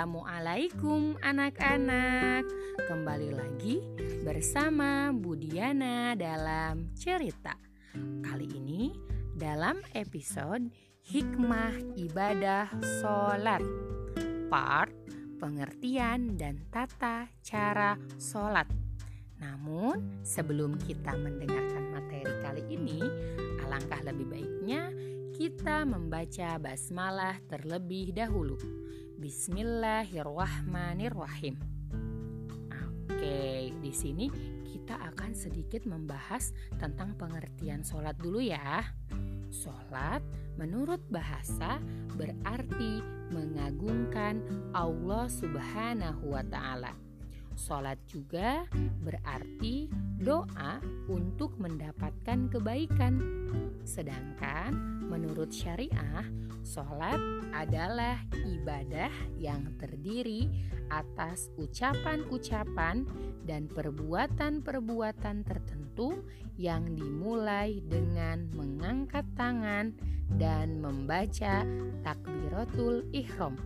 Assalamualaikum anak-anak. Kembali lagi bersama Budiana dalam cerita. Kali ini dalam episode Hikmah Ibadah Sholat. Part pengertian dan tata cara sholat. Namun sebelum kita mendengarkan materi kali ini Alangkah lebih baiknya kita membaca basmalah terlebih dahulu. Bismillahirrahmanirrahim. Oke, di sini kita akan sedikit membahas tentang pengertian sholat dulu ya. Sholat menurut bahasa berarti mengagungkan Allah Subhanahu wa Ta'ala. Sholat juga berarti doa untuk mendapatkan kebaikan. Sedangkan menurut syariah, sholat adalah ibadah yang terdiri atas ucapan-ucapan dan perbuatan-perbuatan tertentu yang dimulai dengan mengangkat tangan dan membaca takbiratul ihram.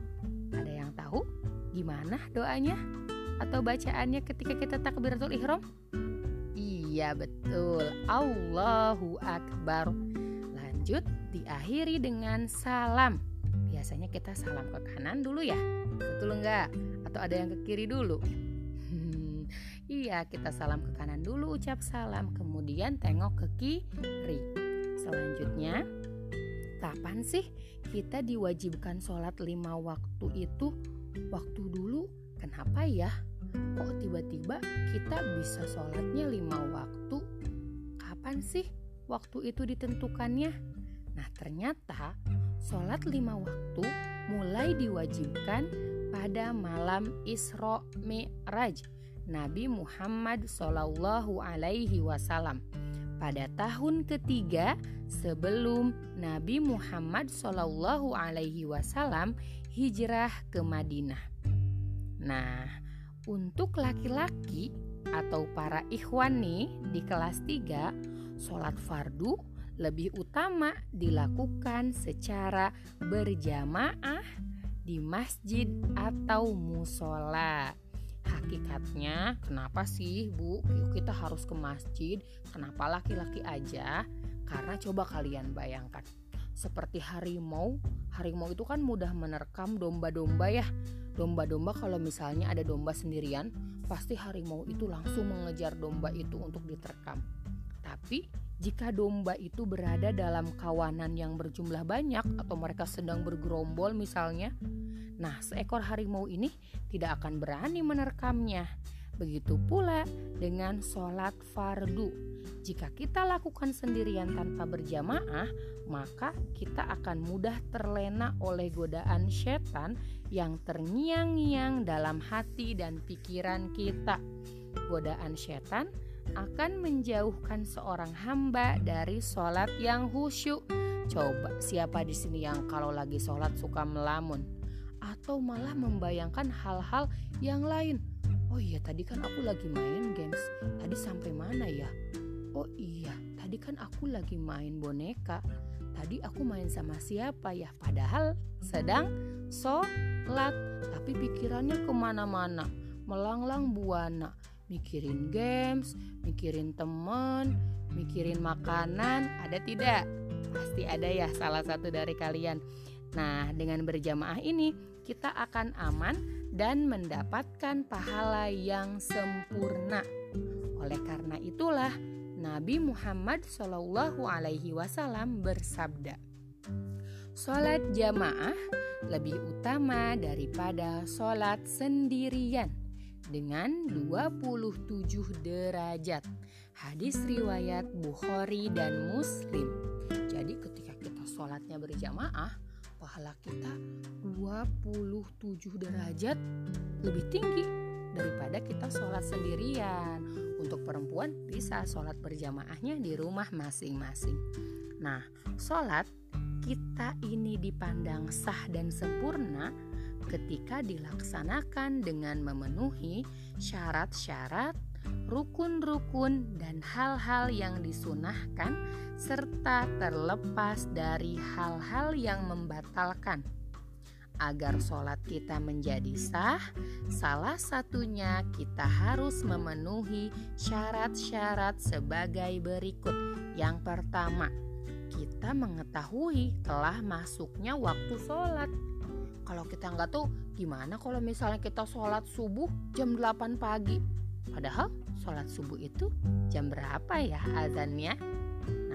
Ada yang tahu gimana doanya? Atau bacaannya ketika kita takbiratul ihram? Iya betul. Allahu akbar. Lanjut diakhiri dengan salam. Biasanya kita salam ke kanan dulu ya. Betul enggak? Atau ada yang ke kiri dulu? Iya, kita salam ke kanan dulu ucap salam, kemudian tengok ke kiri. Selanjutnya, kapan sih kita diwajibkan sholat lima waktu itu? Waktu dulu kenapa ya kok tiba-tiba kita bisa sholatnya lima waktu? Kapan sih waktu itu ditentukannya? Nah ternyata sholat lima waktu mulai diwajibkan pada malam Isra Mi'raj. Nabi Muhammad Shallallahu Alaihi Wasallam. Pada tahun ketiga sebelum Nabi Muhammad Shallallahu Alaihi Wasallam hijrah ke Madinah. Nah, untuk laki-laki atau para ikhwan nih di kelas 3, sholat fardu lebih utama dilakukan secara berjamaah di masjid atau musola. Hakikatnya, kenapa sih, Bu? Kita harus ke masjid. Kenapa laki-laki aja? Karena coba kalian bayangkan, seperti harimau, harimau itu kan mudah menerkam domba-domba ya. Domba-domba kalau misalnya ada domba sendirian pasti harimau itu langsung mengejar domba itu untuk diterkam. Tapi jika domba itu berada dalam kawanan yang berjumlah banyak atau mereka sedang bergerombol misalnya nah seekor harimau ini tidak akan berani menerkamnya. Begitu pula dengan sholat fardu. Jika kita lakukan sendirian tanpa berjamaah, maka kita akan mudah terlena oleh godaan setan yang terngiang-ngiang dalam hati dan pikiran kita. Godaan setan akan menjauhkan seorang hamba dari sholat yang khusyuk. Coba siapa di sini yang kalau lagi sholat suka melamun atau malah membayangkan hal-hal yang lain? Oh iya, tadi kan aku lagi main games. Tadi sampai mana ya? Oh iya, tadi kan aku lagi main boneka. Tadi aku main sama siapa ya? Padahal sedang sholat tapi pikirannya ke mana-mana. Melanglang buana. Mikirin games mikirin temen mikirin makanan. Ada tidak? Pasti ada ya salah satu dari kalian. Nah dengan berjamaah ini kita akan aman dan mendapatkan pahala yang sempurna. Oleh karena itulah Nabi Muhammad Shallallahu Alaihi Wasallam bersabda, "Sholat jamaah lebih utama daripada sholat sendirian dengan 27 derajat." Hadis riwayat Bukhari dan Muslim. Jadi ketika kita sholatnya berjamaah, pahala kita 27 derajat lebih tinggi daripada kita sholat sendirian untuk perempuan bisa sholat berjamaahnya di rumah masing-masing. Nah, sholat kita ini dipandang sah dan sempurna ketika dilaksanakan dengan memenuhi syarat-syarat, rukun-rukun, dan hal-hal yang disunahkan, serta terlepas dari hal-hal yang membatalkan. Agar sholat kita menjadi sah, salah satunya kita harus memenuhi syarat-syarat sebagai berikut. Yang pertama, kita mengetahui telah masuknya waktu sholat. Kalau kita nggak tahu, gimana kalau misalnya kita sholat subuh jam 8 pagi? Padahal sholat subuh itu jam berapa ya azannya?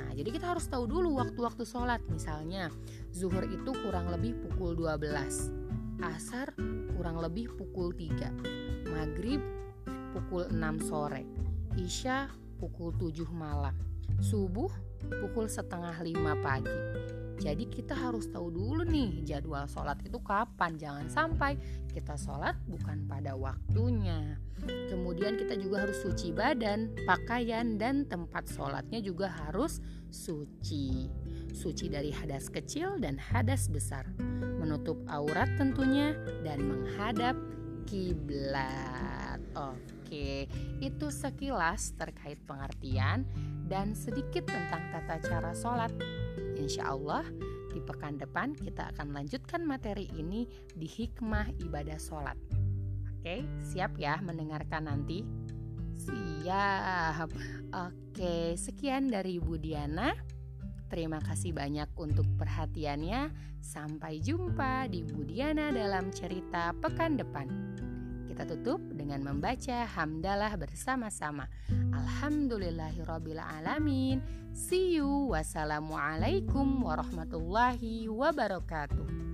Nah, jadi kita harus tahu dulu waktu-waktu sholat. Misalnya, zuhur itu kurang lebih pukul 12, asar kurang lebih pukul 3, maghrib pukul 6 sore, isya pukul 7 malam, subuh pukul setengah 5 pagi. Jadi kita harus tahu dulu nih jadwal sholat itu kapan. Jangan sampai kita sholat bukan pada waktunya. Kemudian kita juga harus suci badan, pakaian, dan tempat sholatnya juga harus suci. Suci dari hadas kecil dan hadas besar. Menutup aurat tentunya dan menghadap kiblat. Oke, itu sekilas terkait pengertian dan sedikit tentang tata cara sholat Insya Allah di pekan depan kita akan lanjutkan materi ini di hikmah ibadah sholat. Oke, siap ya mendengarkan nanti? Siap. Oke, sekian dari Bu Diana. Terima kasih banyak untuk perhatiannya. Sampai jumpa di Bu Diana dalam cerita pekan depan. Kita tutup dengan membaca hamdalah bersama-sama. Alhamdulillahirrabbilalamin. See you. Wassalamualaikum warahmatullahi wabarakatuh.